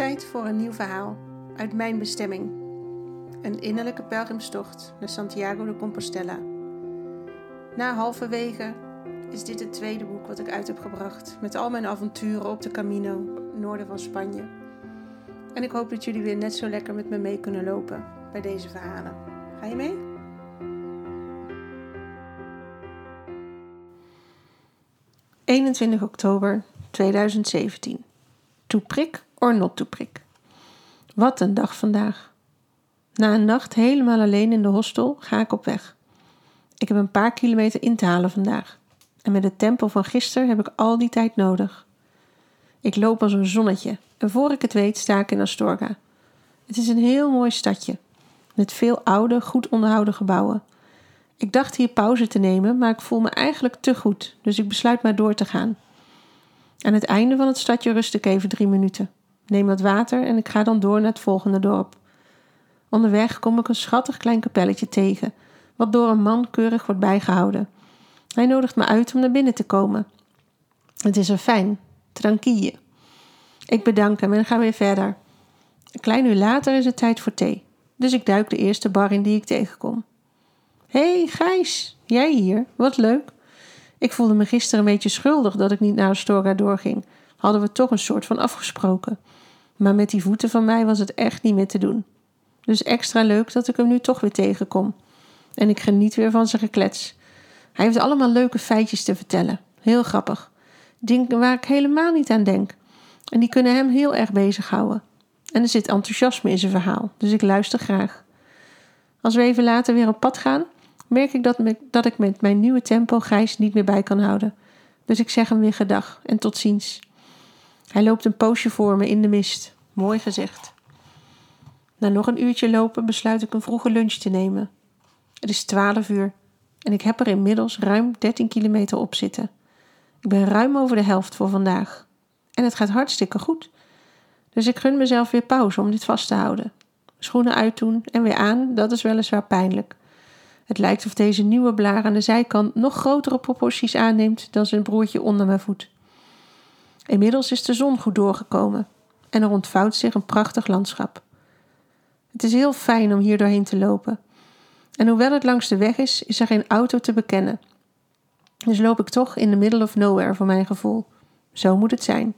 Tijd voor een nieuw verhaal uit mijn bestemming. Een innerlijke pelgrimstocht naar Santiago de Compostela. Na halverwege is dit het tweede boek wat ik uit heb gebracht met al mijn avonturen op de Camino, noorden van Spanje. En ik hoop dat jullie weer net zo lekker met me mee kunnen lopen bij deze verhalen. Ga je mee? ...21 oktober 2017. To prik or not to prik. Wat een dag vandaag. Na een nacht helemaal alleen in de hostel ga ik op weg. Ik heb een paar kilometer in te halen vandaag. En met het tempo van gisteren heb ik al die tijd nodig. Ik loop als een zonnetje en voor ik het weet sta ik in Astorga. Het is een heel mooi stadje, met veel oude, goed onderhouden gebouwen. Ik dacht hier pauze te nemen, maar ik voel me eigenlijk te goed, dus ik besluit maar door te gaan. Aan het einde van het stadje rust ik even drie minuten. Neem wat water en ik ga dan door naar het volgende dorp. Onderweg kom ik een schattig klein kapelletje tegen, wat door een man keurig wordt bijgehouden. Hij nodigt me uit om naar binnen te komen. Het is er fijn, tranquille. Ik bedank hem en ga weer verder. Een klein uur later is het tijd voor thee, dus ik duik de eerste bar in die ik tegenkom. Hé, hey, Gijs, jij hier? Wat leuk. Ik voelde me gisteren een beetje schuldig dat ik niet naar Astorga doorging. Hadden we toch een soort van afgesproken. Maar met die voeten van mij was het echt niet meer te doen. Dus extra leuk dat ik hem nu toch weer tegenkom. En ik geniet weer van zijn geklets. Hij heeft allemaal leuke feitjes te vertellen. Heel grappig. Dingen waar ik helemaal niet aan denk. En die kunnen hem heel erg bezighouden. En er zit enthousiasme in zijn verhaal, dus ik luister graag. Als we even later weer op pad gaan, merk ik dat, dat ik met mijn nieuwe tempo Gijs niet meer bij kan houden. Dus ik zeg hem weer gedag en tot ziens. Hij loopt een poosje voor me in de mist. Mooi gezegd. Na nog een uurtje lopen besluit ik een vroege lunch te nemen. Het is twaalf uur en ik heb er inmiddels ruim 13 kilometer op zitten. Ik ben ruim over de helft voor vandaag. En het gaat hartstikke goed. Dus ik gun mezelf weer pauze om dit vast te houden. Schoenen uitdoen en weer aan, dat is weliswaar pijnlijk. Het lijkt of deze nieuwe blaar aan de zijkant nog grotere proporties aanneemt dan zijn broertje onder mijn voet. Inmiddels is de zon goed doorgekomen en er ontvouwt zich een prachtig landschap. Het is heel fijn om hier doorheen te lopen. En hoewel het langs de weg is, is er geen auto te bekennen. Dus loop ik toch in the middle of nowhere voor mijn gevoel. Zo moet het zijn.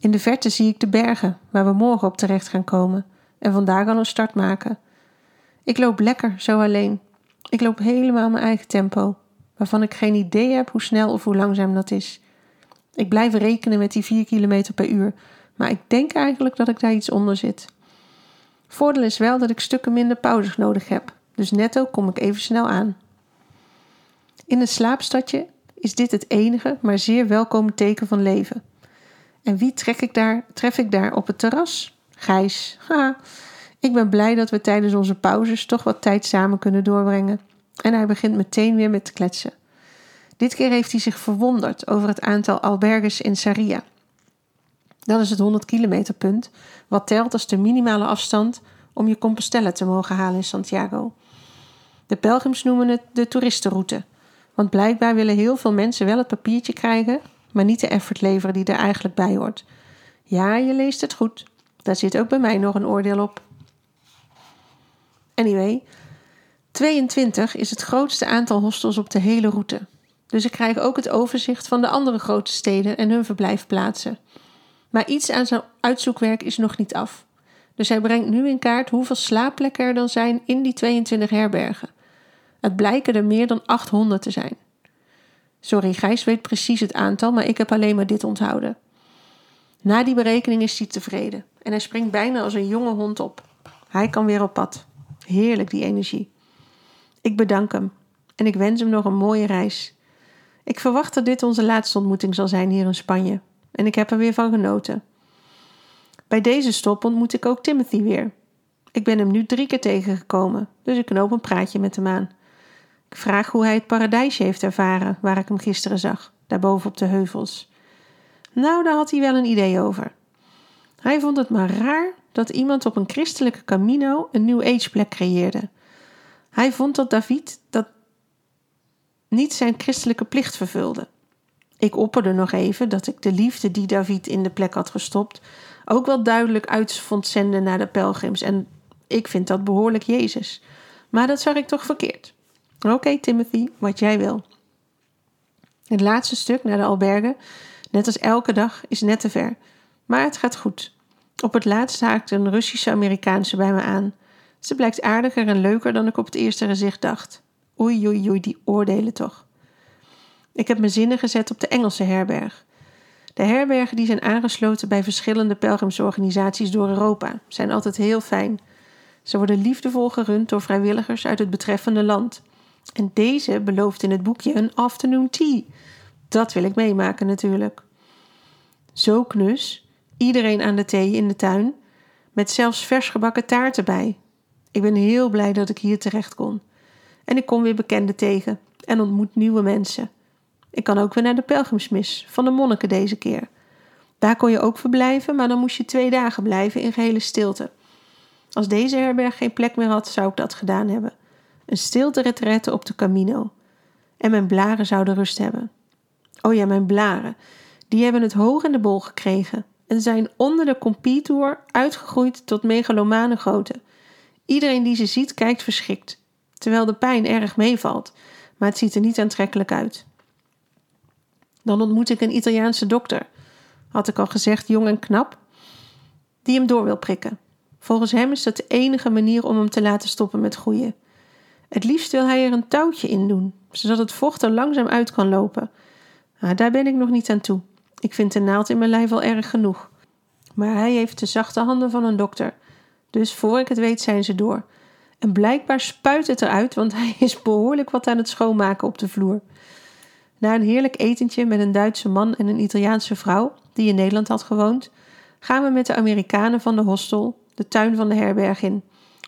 In de verte zie ik de bergen waar we morgen op terecht gaan komen en vandaag al een start maken. Ik loop lekker zo alleen. Ik loop helemaal mijn eigen tempo, waarvan ik geen idee heb hoe snel of hoe langzaam dat is. Ik blijf rekenen met die 4 km per uur, maar ik denk eigenlijk dat ik daar iets onder zit. Voordeel is wel dat ik stukken minder pauzes nodig heb, dus netto kom ik even snel aan. In een slaapstadje is dit het enige, maar zeer welkome teken van leven. En wie trek ik daar, tref ik daar op het terras? Gijs. Haha. Ik ben blij dat we tijdens onze pauzes toch wat tijd samen kunnen doorbrengen. En hij begint meteen weer met kletsen. Dit keer heeft hij zich verwonderd over het aantal alberges in Saria. Dat is het 100 kilometer punt, wat telt als de minimale afstand om je Compostela te mogen halen in Santiago. De pelgrims noemen het de toeristenroute, want blijkbaar willen heel veel mensen wel het papiertje krijgen, maar niet de effort leveren die er eigenlijk bij hoort. Ja, je leest het goed. Daar zit ook bij mij nog een oordeel op. Anyway, 22 is het grootste aantal hostels op de hele route. Dus ik krijg ook het overzicht van de andere grote steden en hun verblijfplaatsen. Maar iets aan zijn uitzoekwerk is nog niet af. Dus hij brengt nu in kaart hoeveel slaapplekken er dan zijn in die 22 herbergen. Het blijken er meer dan 800 te zijn. Sorry, Gijs weet precies het aantal, maar ik heb alleen maar dit onthouden. Na die berekening is hij tevreden en hij springt bijna als een jonge hond op. Hij kan weer op pad. Heerlijk die energie. Ik bedank hem en ik wens hem nog een mooie reis. Ik verwacht dat dit onze laatste ontmoeting zal zijn hier in Spanje en ik heb er weer van genoten. Bij deze stop ontmoet ik ook Timothy weer. Ik ben hem nu drie keer tegengekomen, dus ik knoop een praatje met hem aan. Ik vraag hoe hij het paradijsje heeft ervaren waar ik hem gisteren zag, daarboven op de heuvels. Nou, daar had hij wel een idee over. Hij vond het maar raar dat iemand op een christelijke camino een New Age plek creëerde. Hij vond dat David dat niet zijn christelijke plicht vervulde. Ik opperde nog even dat ik de liefde die David in de plek had gestopt ook wel duidelijk uit vond zenden naar de pelgrims. En ik vind dat behoorlijk Jezus. Maar dat zag ik toch verkeerd. Oké, Timothy, wat jij wil. Het laatste stuk naar de albergen, net als elke dag, is net te ver. Maar het gaat goed. Op het laatst haakte een Russische Amerikaanse bij me aan. Ze blijkt aardiger en leuker dan ik op het eerste gezicht dacht. Oei, oei, oei, die oordelen toch. Ik heb mijn zinnen gezet op de Engelse herberg. De herbergen die zijn aangesloten bij verschillende pelgrimsorganisaties door Europa zijn altijd heel fijn. Ze worden liefdevol gerund door vrijwilligers uit het betreffende land. En deze belooft in het boekje een afternoon tea. Dat wil ik meemaken natuurlijk. Zo knus, iedereen aan de thee in de tuin, met zelfs vers gebakken taart erbij. Ik ben heel blij dat ik hier terecht kon. En ik kom weer bekenden tegen en ontmoet nieuwe mensen. Ik kan ook weer naar de pelgrimsmis van de monniken deze keer. Daar kon je ook verblijven, maar dan moest je twee dagen blijven in gehele stilte. Als deze herberg geen plek meer had, zou ik dat gedaan hebben. Een stilte retraite op de Camino. En mijn blaren zouden rust hebben. Oh ja, mijn blaren. Die hebben het hoog in de bol gekregen en zijn onder de compitour uitgegroeid tot megalomane grootte. Iedereen die ze ziet kijkt verschrikt, terwijl de pijn erg meevalt, maar het ziet er niet aantrekkelijk uit. Dan ontmoet ik een Italiaanse dokter, had ik al gezegd, jong en knap, die hem door wil prikken. Volgens hem is dat de enige manier om hem te laten stoppen met groeien. Het liefst wil hij er een touwtje in doen, zodat het vocht er langzaam uit kan lopen. Maar daar ben ik nog niet aan toe. Ik vind de naald in mijn lijf al erg genoeg. Maar hij heeft de zachte handen van een dokter. Dus voor ik het weet zijn ze door. En blijkbaar spuit het eruit, want hij is behoorlijk wat aan het schoonmaken op de vloer. Na een heerlijk etentje met een Duitse man en een Italiaanse vrouw, die in Nederland had gewoond, gaan we met de Amerikanen van de hostel de tuin van de herberg in,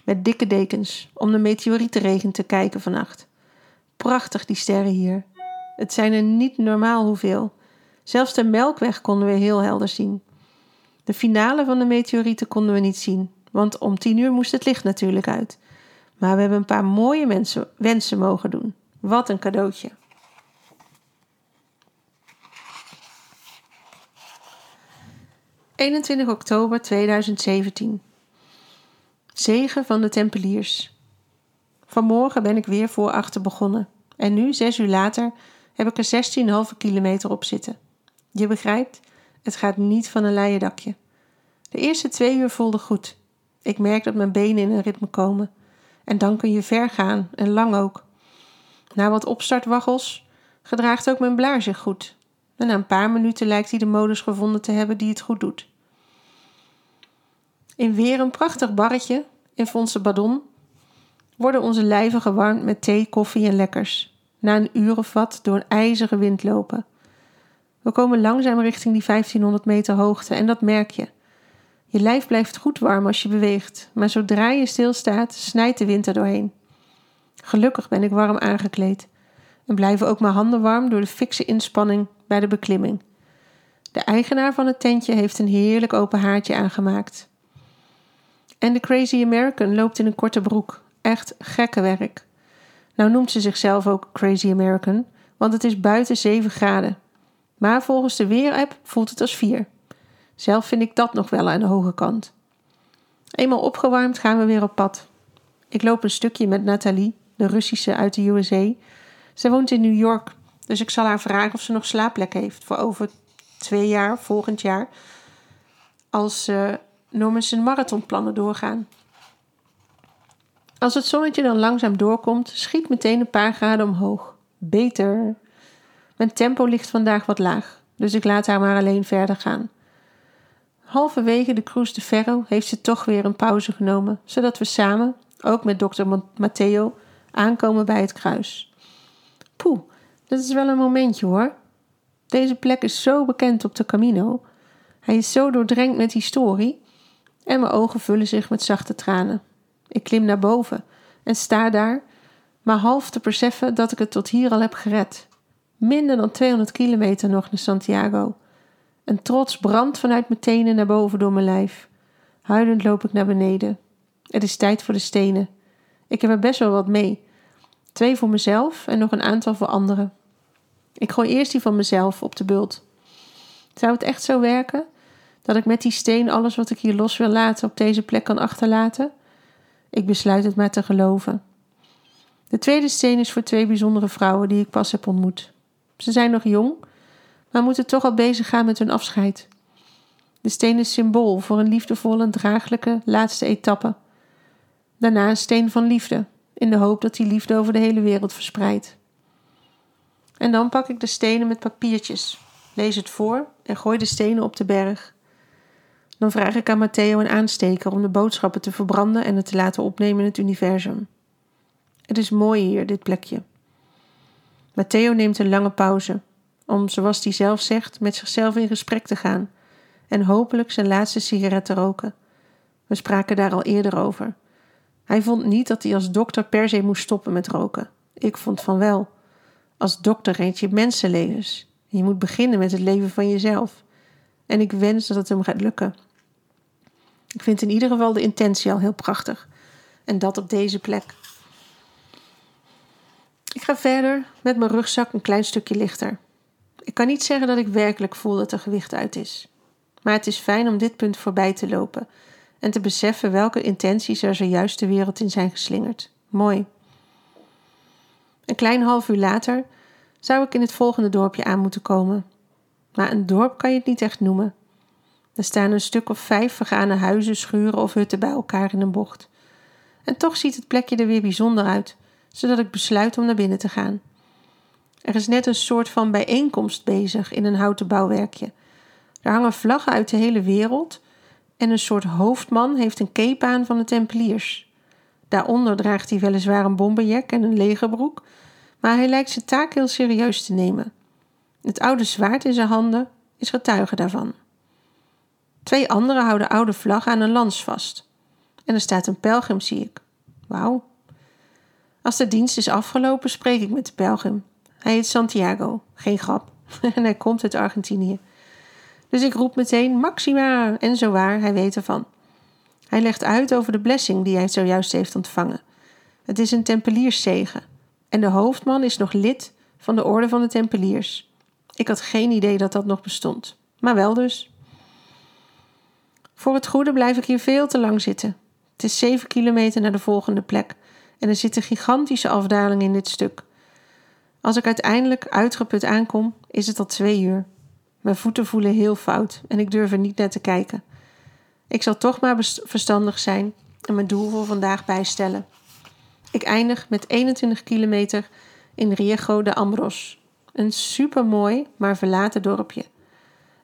met dikke dekens, om de meteorietenregen te kijken vannacht. Prachtig die sterren hier. Het zijn er niet normaal hoeveel. Zelfs de melkweg konden we heel helder zien. De finale van de meteorieten konden we niet zien, want om tien uur moest het licht natuurlijk uit. Maar we hebben een paar mooie mensen, wensen mogen doen. Wat een cadeautje. ...21 oktober 2017. Zegen van de Tempeliers. Vanmorgen ben ik weer voor achter begonnen. En nu, zes uur later, heb ik er 16,5 kilometer op zitten. Je begrijpt, het gaat niet van een leien dakje. De eerste twee uur voelde goed. Ik merk dat mijn benen in een ritme komen. En dan kun je ver gaan, en lang ook. Na wat opstartwaggels gedraagt ook mijn blaar zich goed. En na een paar minuten lijkt hij de modus gevonden te hebben die het goed doet. In weer een prachtig barretje in Fonse Badon worden onze lijven gewarmd met thee, koffie en lekkers. Na een uur of wat door een ijzige wind lopen. We komen langzaam richting die 1500 meter hoogte en dat merk je. Je lijf blijft goed warm als je beweegt, maar zodra je stilstaat, snijdt de wind er doorheen. Gelukkig ben ik warm aangekleed en blijven ook mijn handen warm door de fikse inspanning bij de beklimming. De eigenaar van het tentje heeft een heerlijk open haartje aangemaakt. En de Crazy American loopt in een korte broek. Echt gekke werk. Nou noemt ze zichzelf ook Crazy American, want het is buiten 7 graden. Maar volgens de weerapp voelt het als 4. Zelf vind ik dat nog wel aan de hoge kant. Eenmaal opgewarmd gaan we weer op pad. Ik loop een stukje met Nathalie, de Russische uit de USA. Zij woont in New York, dus ik zal haar vragen of ze nog slaapplek heeft voor over twee jaar, volgend jaar, als uh, Norman's marathonplannen doorgaan. Als het zonnetje dan langzaam doorkomt, schiet meteen een paar graden omhoog. Beter. Mijn tempo ligt vandaag wat laag, dus ik laat haar maar alleen verder gaan. Halverwege de Cruz de Ferro heeft ze toch weer een pauze genomen, zodat we samen, ook met dokter Matteo, aankomen bij het kruis. Poeh, dat is wel een momentje hoor. Deze plek is zo bekend op de Camino. Hij is zo doordrenkt met historie en mijn ogen vullen zich met zachte tranen. Ik klim naar boven en sta daar, maar half te beseffen dat ik het tot hier al heb gered. Minder dan 200 kilometer nog naar Santiago. Een trots brandt vanuit mijn tenen naar boven door mijn lijf. Huilend loop ik naar beneden. Het is tijd voor de stenen. Ik heb er best wel wat mee. Twee voor mezelf en nog een aantal voor anderen. Ik gooi eerst die van mezelf op de bult. Zou het echt zo werken? Dat ik met die steen alles wat ik hier los wil laten op deze plek kan achterlaten? Ik besluit het maar te geloven. De tweede steen is voor twee bijzondere vrouwen die ik pas heb ontmoet. Ze zijn nog jong, maar moeten toch al bezig gaan met hun afscheid. De steen is symbool voor een liefdevolle en draaglijke laatste etappe. Daarna een steen van liefde, in de hoop dat die liefde over de hele wereld verspreidt. En dan pak ik de stenen met papiertjes, lees het voor en gooi de stenen op de berg. Dan vraag ik aan Matteo een aansteker om de boodschappen te verbranden en het te laten opnemen in het universum. Het is mooi hier, dit plekje. Matteo neemt een lange pauze, om, zoals hij zelf zegt, met zichzelf in gesprek te gaan en hopelijk zijn laatste sigaret te roken. We spraken daar al eerder over. Hij vond niet dat hij als dokter per se moest stoppen met roken. Ik vond van wel. Als dokter reed je mensenlevens. Je moet beginnen met het leven van jezelf. En ik wens dat het hem gaat lukken. Ik vind in ieder geval de intentie al heel prachtig. En dat op deze plek. Ik ga verder met mijn rugzak een klein stukje lichter. Ik kan niet zeggen dat ik werkelijk voel dat er gewicht uit is. Maar het is fijn om dit punt voorbij te lopen en te beseffen welke intenties er zojuist de wereld in zijn geslingerd. Mooi. Een klein half uur later zou ik in het volgende dorpje aan moeten komen. Maar een dorp kan je het niet echt noemen. Er staan een stuk of vijf vergane huizen, schuren of hutten bij elkaar in een bocht. En toch ziet het plekje er weer bijzonder uit, zodat ik besluit om naar binnen te gaan. Er is net een soort van bijeenkomst bezig in een houten bouwwerkje. Er hangen vlaggen uit de hele wereld en een soort hoofdman heeft een cape aan van de Tempeliers. Daaronder draagt hij weliswaar een bomberjack en een legerbroek, maar hij lijkt zijn taak heel serieus te nemen. Het oude zwaard in zijn handen is getuige daarvan. Twee anderen houden oude vlaggen aan een lans vast. En er staat een pelgrim, zie ik. Wauw. Als de dienst is afgelopen, spreek ik met de pelgrim. Hij heet Santiago, geen grap. en hij komt uit Argentinië. Dus ik roep meteen Maxima en zo waar, hij weet ervan. Hij legt uit over de blessing die hij zojuist heeft ontvangen. Het is een tempelierszegen en de hoofdman is nog lid van de orde van de tempeliers. Ik had geen idee dat dat nog bestond, maar wel dus. Voor het goede blijf ik hier veel te lang zitten. Het is zeven kilometer naar de volgende plek en er zit een gigantische afdaling in dit stuk. Als ik uiteindelijk uitgeput aankom, is het al twee uur. Mijn voeten voelen heel fout en ik durf er niet naar te kijken. Ik zal toch maar verstandig zijn en mijn doel voor vandaag bijstellen. Ik eindig met 21 kilometer in Riego de Ambros. Een supermooi, maar verlaten dorpje.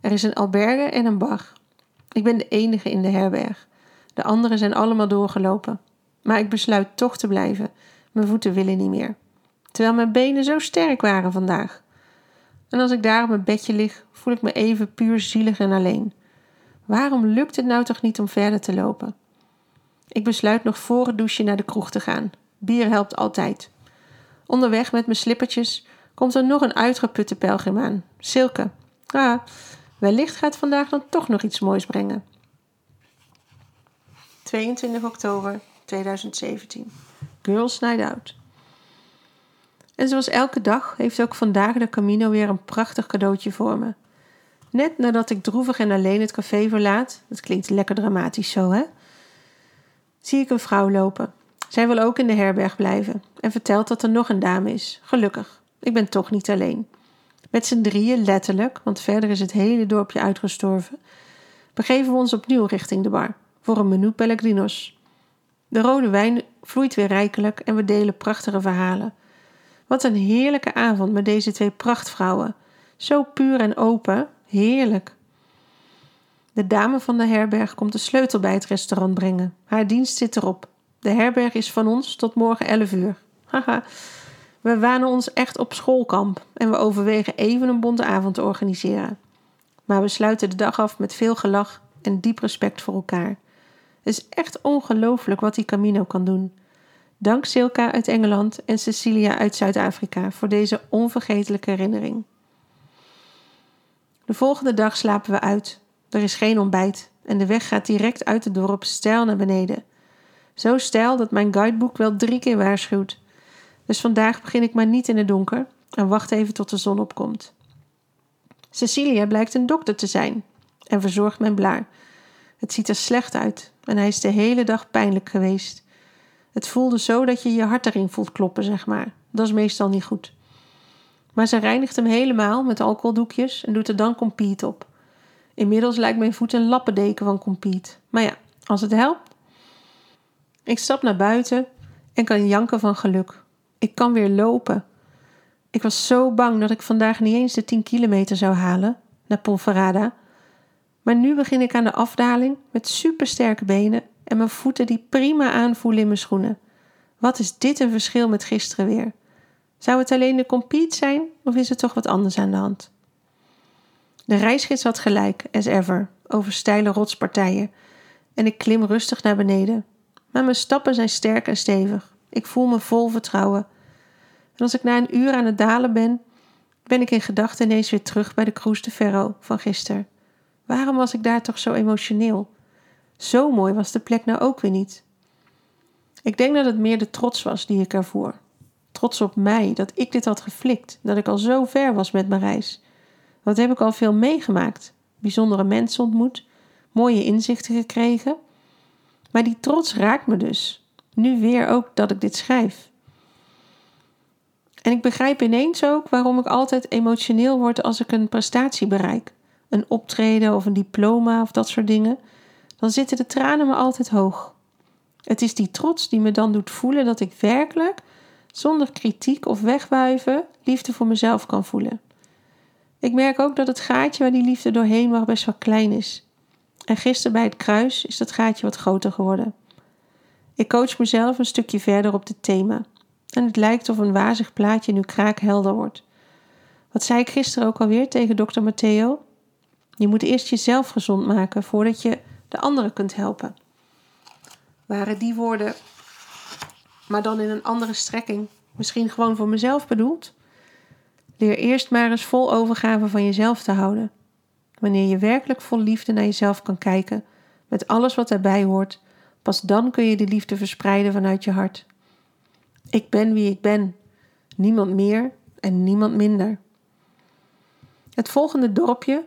Er is een alberge en een bar. Ik ben de enige in de herberg. De anderen zijn allemaal doorgelopen. Maar ik besluit toch te blijven. Mijn voeten willen niet meer. Terwijl mijn benen zo sterk waren vandaag. En als ik daar op mijn bedje lig, voel ik me even puur zielig en alleen. Waarom lukt het nou toch niet om verder te lopen? Ik besluit nog voor het douchen naar de kroeg te gaan. Bier helpt altijd. Onderweg met mijn slippertjes komt er nog een uitgeputte pelgrim aan. Silke. Ah, wellicht gaat vandaag dan toch nog iets moois brengen. 22 oktober 2017. Girls Night Out. En zoals elke dag heeft ook vandaag de Camino weer een prachtig cadeautje voor me. Net nadat ik droevig en alleen het café verlaat, dat klinkt lekker dramatisch zo hè, zie ik een vrouw lopen. Zij wil ook in de herberg blijven en vertelt dat er nog een dame is. Gelukkig, ik ben toch niet alleen. Met z'n drieën letterlijk, want verder is het hele dorpje uitgestorven, begeven we ons opnieuw richting de bar voor een menu Pellegrinos. De rode wijn vloeit weer rijkelijk en we delen prachtige verhalen. Wat een heerlijke avond met deze twee prachtvrouwen. Zo puur en open, heerlijk. De dame van de herberg komt de sleutel bij het restaurant brengen. Haar dienst zit erop. De herberg is van ons tot morgen 11 uur. Haha, we wanen ons echt op schoolkamp en we overwegen even een bonte avond te organiseren. Maar we sluiten de dag af met veel gelach en diep respect voor elkaar. Het is echt ongelooflijk wat die Camino kan doen. Dank Silka uit Engeland en Cecilia uit Zuid-Afrika voor deze onvergetelijke herinnering. De volgende dag slapen we uit. Er is geen ontbijt en de weg gaat direct uit het dorp steil naar beneden. Zo steil dat mijn guideboek wel drie keer waarschuwt. Dus vandaag begin ik maar niet in het donker en wacht even tot de zon opkomt. Cecilia blijkt een dokter te zijn. en verzorgt mijn blaar. Het ziet er slecht uit en hij is de hele dag pijnlijk geweest. Het voelde zo dat je je hart erin voelt kloppen, zeg maar. Dat is meestal niet goed. Maar ze reinigt hem helemaal met alcoholdoekjes en doet er dan compiet op. Inmiddels lijkt mijn voet een lappendeken van compiet. Maar ja, als het helpt. Ik stap naar buiten en kan janken van geluk. Ik kan weer lopen. Ik was zo bang dat ik vandaag niet eens de 10 kilometer zou halen naar Ponferrada. Maar nu begin ik aan de afdaling met supersterke benen en mijn voeten die prima aanvoelen in mijn schoenen. Wat is dit een verschil met gisteren weer? Zou het alleen de compete zijn of is er toch wat anders aan de hand? De reisgids had gelijk, as ever, over steile rotspartijen en ik klim rustig naar beneden. Maar mijn stappen zijn sterk en stevig. Ik voel me vol vertrouwen. En als ik na een uur aan het dalen ben, ben ik in gedachten ineens weer terug bij de Cruise de Ferro van gisteren. Waarom was ik daar toch zo emotioneel? Zo mooi was de plek nou ook weer niet. Ik denk dat het meer de trots was die ik ervoor. Trots op mij, dat ik dit had geflikt, dat ik al zo ver was met mijn reis. Wat heb ik al veel meegemaakt? Bijzondere mensen ontmoet, mooie inzichten gekregen. Maar die trots raakt me dus. Nu weer ook dat ik dit schrijf. En ik begrijp ineens ook waarom ik altijd emotioneel word als ik een prestatie bereik. Een optreden of een diploma of dat soort dingen. Dan zitten de tranen me altijd hoog. Het is die trots die me dan doet voelen dat ik werkelijk, zonder kritiek of wegwuiven, liefde voor mezelf kan voelen. Ik merk ook dat het gaatje waar die liefde doorheen mag best wel klein is. En gisteren bij het kruis is dat gaatje wat groter geworden. Ik coach mezelf een stukje verder op dit thema. En het lijkt of een wazig plaatje nu kraakhelder wordt. Wat zei ik gisteren ook alweer tegen dokter Matteo? Je moet eerst jezelf gezond maken voordat je de anderen kunt helpen. Waren die woorden, maar dan in een andere strekking, misschien gewoon voor mezelf bedoeld? Leer eerst maar eens vol overgave van jezelf te houden. Wanneer je werkelijk vol liefde naar jezelf kan kijken, met alles wat daarbij hoort, pas dan kun je die liefde verspreiden vanuit je hart. Ik ben wie ik ben, niemand meer en niemand minder. Het volgende dorpje,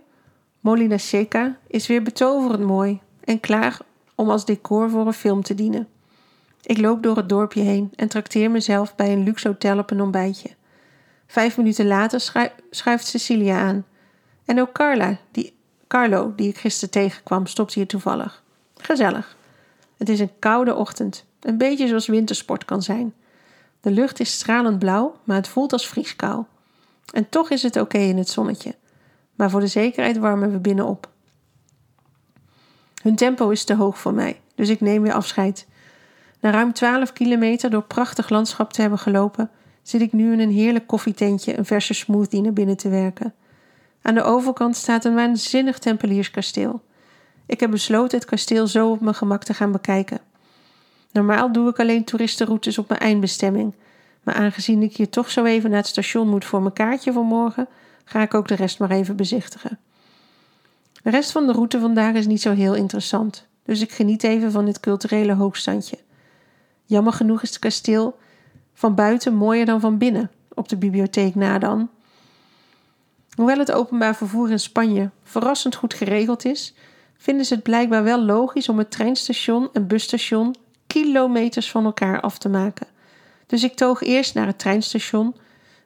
Molina Seca, is weer betoverend mooi en klaar om als decor voor een film te dienen. Ik loop door het dorpje heen en trakteer mezelf bij een luxe hotel op een ontbijtje. Vijf minuten later schuift Cecilia aan. En ook Carla, die, Carlo, die ik gisteren tegenkwam, stopt hier toevallig. Gezellig. Het is een koude ochtend, een beetje zoals wintersport kan zijn. De lucht is stralend blauw, maar het voelt als vrieskou. En toch is het oké in het zonnetje. Maar voor de zekerheid warmen we binnen op. Hun tempo is te hoog voor mij, dus ik neem weer afscheid. Na ruim 12 kilometer door prachtig landschap te hebben gelopen, zit ik nu in een heerlijk koffietentje een verse smoothie naar binnen te werken. Aan de overkant staat een waanzinnig tempelierskasteel. Ik heb besloten het kasteel zo op mijn gemak te gaan bekijken. Normaal doe ik alleen toeristenroutes op mijn eindbestemming, maar aangezien ik hier toch zo even naar het station moet voor mijn kaartje voor morgen, ga ik ook de rest maar even bezichtigen. De rest van de route vandaag is niet zo heel interessant, dus ik geniet even van dit culturele hoogstandje. Jammer genoeg is het kasteel van buiten mooier dan van binnen, op de bibliotheek na dan. Hoewel het openbaar vervoer in Spanje verrassend goed geregeld is, vinden ze het blijkbaar wel logisch om het treinstation en busstation kilometers van elkaar af te maken. Dus ik toog eerst naar het treinstation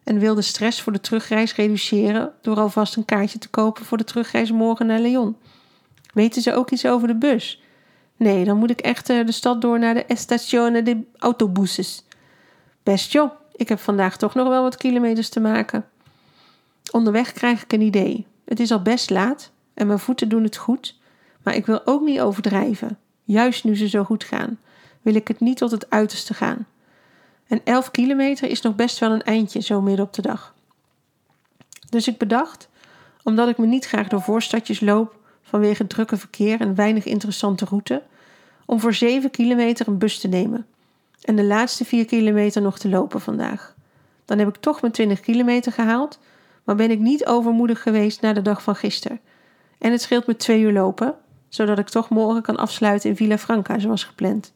en wilde stress voor de terugreis reduceren door alvast een kaartje te kopen voor de terugreis morgen naar Lyon. Weten ze ook iets over de bus? Nee, dan moet ik echt eh, de stad door naar de Estazione de Autobuses. Best joh, ik heb vandaag toch nog wel wat kilometers te maken. Onderweg krijg ik een idee. Het is al best laat en mijn voeten doen het goed, maar ik wil ook niet overdrijven. Juist nu ze zo goed gaan, wil ik het niet tot het uiterste gaan. En 11 kilometer is nog best wel een eindje zo midden op de dag. Dus ik bedacht, omdat ik me niet graag door voorstadjes loop vanwege drukke verkeer en weinig interessante route, om voor 7 kilometer een bus te nemen en de laatste 4 kilometer nog te lopen vandaag. Dan heb ik toch mijn 20 kilometer gehaald, maar ben ik niet overmoedig geweest na de dag van gisteren. En het scheelt me twee uur lopen, zodat ik toch morgen kan afsluiten in Villa Franca zoals gepland.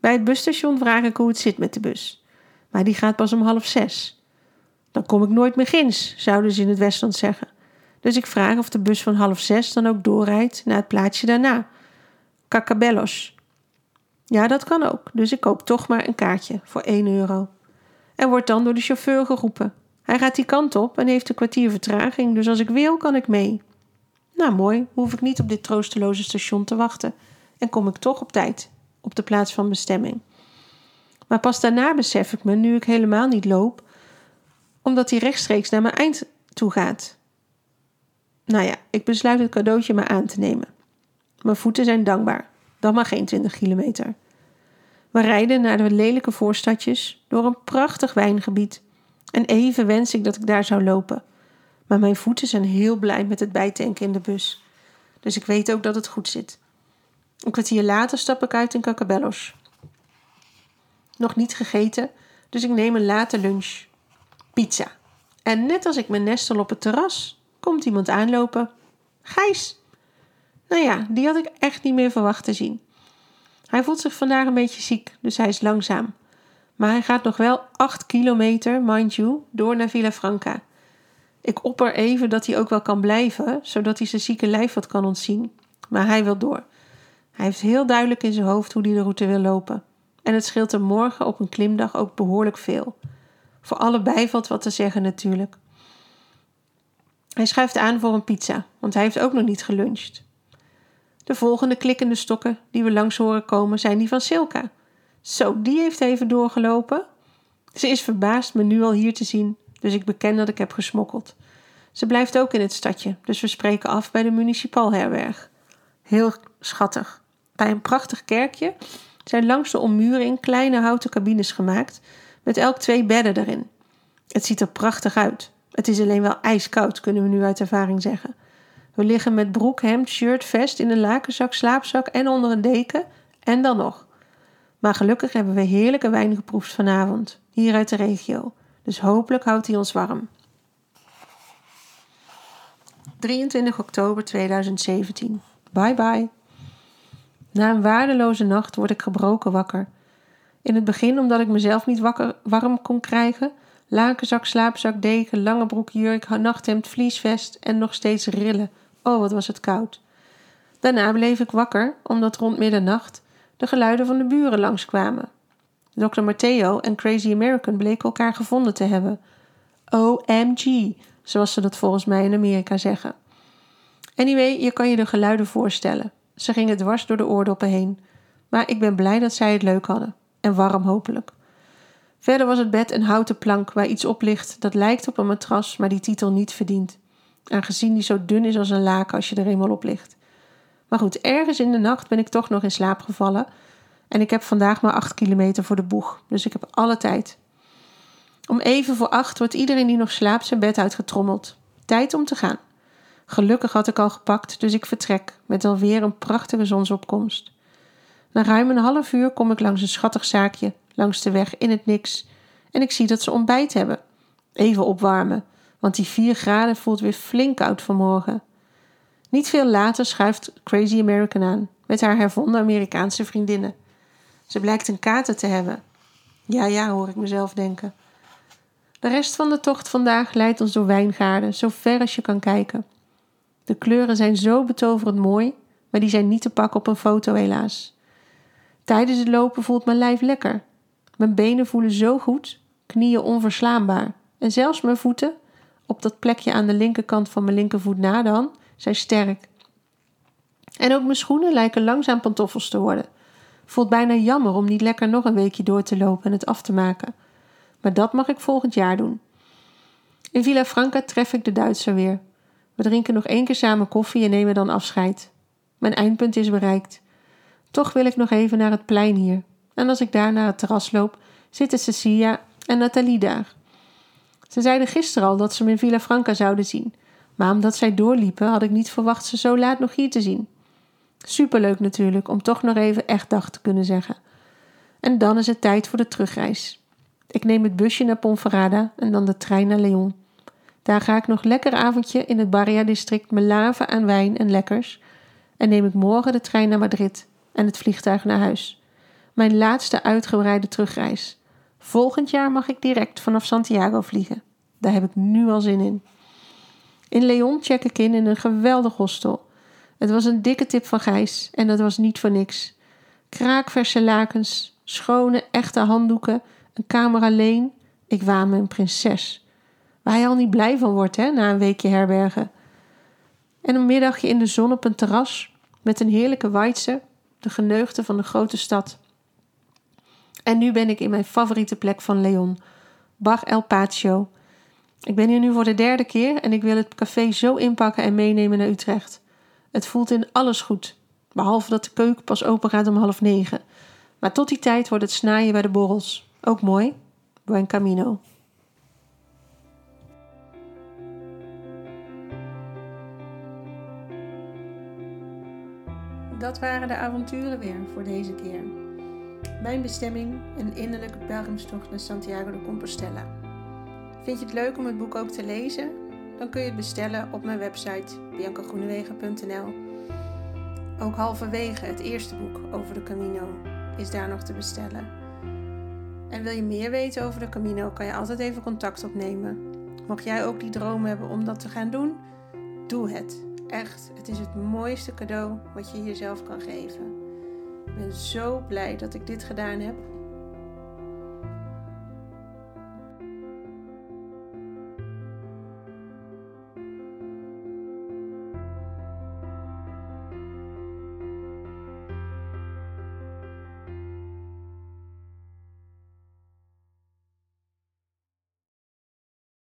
Bij het busstation vraag ik hoe het zit met de bus. Maar die gaat pas om half zes. Dan kom ik nooit meer gins, zouden ze in het Westland zeggen. Dus ik vraag of de bus van half zes dan ook doorrijdt naar het plaatsje daarna. Cacabellos. Ja, dat kan ook, dus ik koop toch maar een kaartje voor 1 euro. En wordt dan door de chauffeur geroepen. Hij gaat die kant op en heeft een kwartier vertraging, dus als ik wil, kan ik mee. Nou, mooi, hoef ik niet op dit troosteloze station te wachten en kom ik toch op tijd op de plaats van bestemming. Maar pas daarna besef ik me, nu ik helemaal niet loop, omdat hij rechtstreeks naar mijn eind toe gaat. Nou ja, ik besluit het cadeautje maar aan te nemen. Mijn voeten zijn dankbaar, dan maar geen 20 kilometer. We rijden naar de lelijke voorstadjes door een prachtig wijngebied. En even wens ik dat ik daar zou lopen. Maar mijn voeten zijn heel blij met het bijtanken in de bus. Dus ik weet ook dat het goed zit. Een kwartier later stap ik uit in Cacabellos. Nog niet gegeten, dus ik neem een late lunch. Pizza. En net als ik me nestel op het terras, komt iemand aanlopen. Gijs. Nou ja, die had ik echt niet meer verwacht te zien. Hij voelt zich vandaag een beetje ziek, dus hij is langzaam. Maar hij gaat nog wel 8 kilometer, mind you, door naar Villafranca. Ik opper even dat hij ook wel kan blijven, zodat hij zijn zieke lijf wat kan ontzien. Maar hij wil door. Hij heeft heel duidelijk in zijn hoofd hoe hij de route wil lopen. En het scheelt hem morgen op een klimdag ook behoorlijk veel. Voor allebei valt wat te zeggen natuurlijk. Hij schuift aan voor een pizza, want hij heeft ook nog niet geluncht. De volgende klikkende stokken die we langs horen komen zijn die van Silka. Zo, die heeft even doorgelopen. Ze is verbaasd me nu al hier te zien, dus ik beken dat ik heb gesmokkeld. Ze blijft ook in het stadje, dus we spreken af bij de municipalherberg. Heel schattig. Bij een prachtig kerkje zijn langs de ommuring kleine houten cabines gemaakt, met elk twee bedden erin. Het ziet er prachtig uit. Het is alleen wel ijskoud, kunnen we nu uit ervaring zeggen. We liggen met broek, hemd, shirt, vest in een lakenzak, slaapzak en onder een deken en dan nog. Maar gelukkig hebben we heerlijke wijn geproefd vanavond, hier uit de regio. Dus hopelijk houdt hij ons warm. 23 oktober 2017. Bye bye. Na een waardeloze nacht word ik gebroken wakker. In het begin omdat ik mezelf niet wakker, warm kon krijgen. Lakenzak, slaapzak, deken, lange broek, jurk, nachthemd, vliesvest en nog steeds rillen. Oh, wat was het koud. Daarna bleef ik wakker omdat rond middernacht de geluiden van de buren langskwamen. Dr. Matteo en Crazy American bleken elkaar gevonden te hebben. OMG, zoals ze dat volgens mij in Amerika zeggen. Anyway, je kan je de geluiden voorstellen. Ze gingen dwars door de oordoppen heen. Maar ik ben blij dat zij het leuk hadden. En warm hopelijk. Verder was het bed een houten plank waar iets op ligt dat lijkt op een matras, maar die titel niet verdient. Aangezien die zo dun is als een laken als je er eenmaal op ligt. Maar goed, ergens in de nacht ben ik toch nog in slaap gevallen. En ik heb vandaag maar acht kilometer voor de boeg, dus ik heb alle tijd. Om even voor acht wordt iedereen die nog slaapt zijn bed uitgetrommeld. Tijd om te gaan. Gelukkig had ik al gepakt, dus ik vertrek met alweer een prachtige zonsopkomst. Na ruim een half uur kom ik langs een schattig zaakje langs de weg in het niks en ik zie dat ze ontbijt hebben. Even opwarmen, want die vier graden voelt weer flink koud vanmorgen. Niet veel later schuift Crazy American aan met haar hervonden Amerikaanse vriendinnen. Ze blijkt een kater te hebben. Ja, ja, hoor ik mezelf denken. De rest van de tocht vandaag leidt ons door wijngaarden, zo ver als je kan kijken. De kleuren zijn zo betoverend mooi, maar die zijn niet te pakken op een foto helaas. Tijdens het lopen voelt mijn lijf lekker. Mijn benen voelen zo goed, knieën onverslaanbaar. En zelfs mijn voeten, op dat plekje aan de linkerkant van mijn linkervoet na dan, zijn sterk. En ook mijn schoenen lijken langzaam pantoffels te worden. Voelt bijna jammer om niet lekker nog een weekje door te lopen en het af te maken. Maar dat mag ik volgend jaar doen. In Villa Franca tref ik de Duitser weer. We drinken nog één keer samen koffie en nemen dan afscheid. Mijn eindpunt is bereikt. Toch wil ik nog even naar het plein hier. En als ik daar naar het terras loop, zitten Cecilia en Nathalie daar. Ze zeiden gisteren al dat ze me in Villa Franca zouden zien. Maar omdat zij doorliepen, had ik niet verwacht ze zo laat nog hier te zien. Superleuk natuurlijk om toch nog even echt dag te kunnen zeggen. En dan is het tijd voor de terugreis. Ik neem het busje naar Ponferrada en dan de trein naar Leon. Daar ga ik nog lekker avondje in het Barria-district me laven aan wijn en lekkers. En neem ik morgen de trein naar Madrid en het vliegtuig naar huis. Mijn laatste uitgebreide terugreis. Volgend jaar mag ik direct vanaf Santiago vliegen. Daar heb ik nu al zin in. In Leon check ik in in een geweldig hostel. Het was een dikke tip van Gijs en dat was niet voor niks. Kraakverse lakens, schone, echte handdoeken, een kamer alleen. Ik waan me een prinses. Waar je al niet blij van wordt, hè, na een weekje herbergen. En een middagje in de zon op een terras met een heerlijke Weitse, de geneugde van de grote stad. En nu ben ik in mijn favoriete plek van Leon, Bar El Patio. Ik ben hier nu voor de derde keer en ik wil het café zo inpakken en meenemen naar Utrecht. Het voelt in alles goed, behalve dat de keuken pas open gaat om half negen. Maar tot die tijd wordt het snaaien bij de borrels. Ook mooi. Buen camino. Dat waren de avonturen weer voor deze keer. Mijn bestemming, een innerlijke pelgrimstocht naar Santiago de Compostela. Vind je het leuk om het boek ook te lezen? Dan kun je het bestellen op mijn website biancagroenewegen.nl. Ook halverwege het eerste boek over de Camino is daar nog te bestellen. En wil je meer weten over de Camino, kan je altijd even contact opnemen. Mocht jij ook die droom hebben om dat te gaan doen, doe het. Echt, het is het mooiste cadeau wat je jezelf kan geven. Ik ben zo blij dat ik dit gedaan heb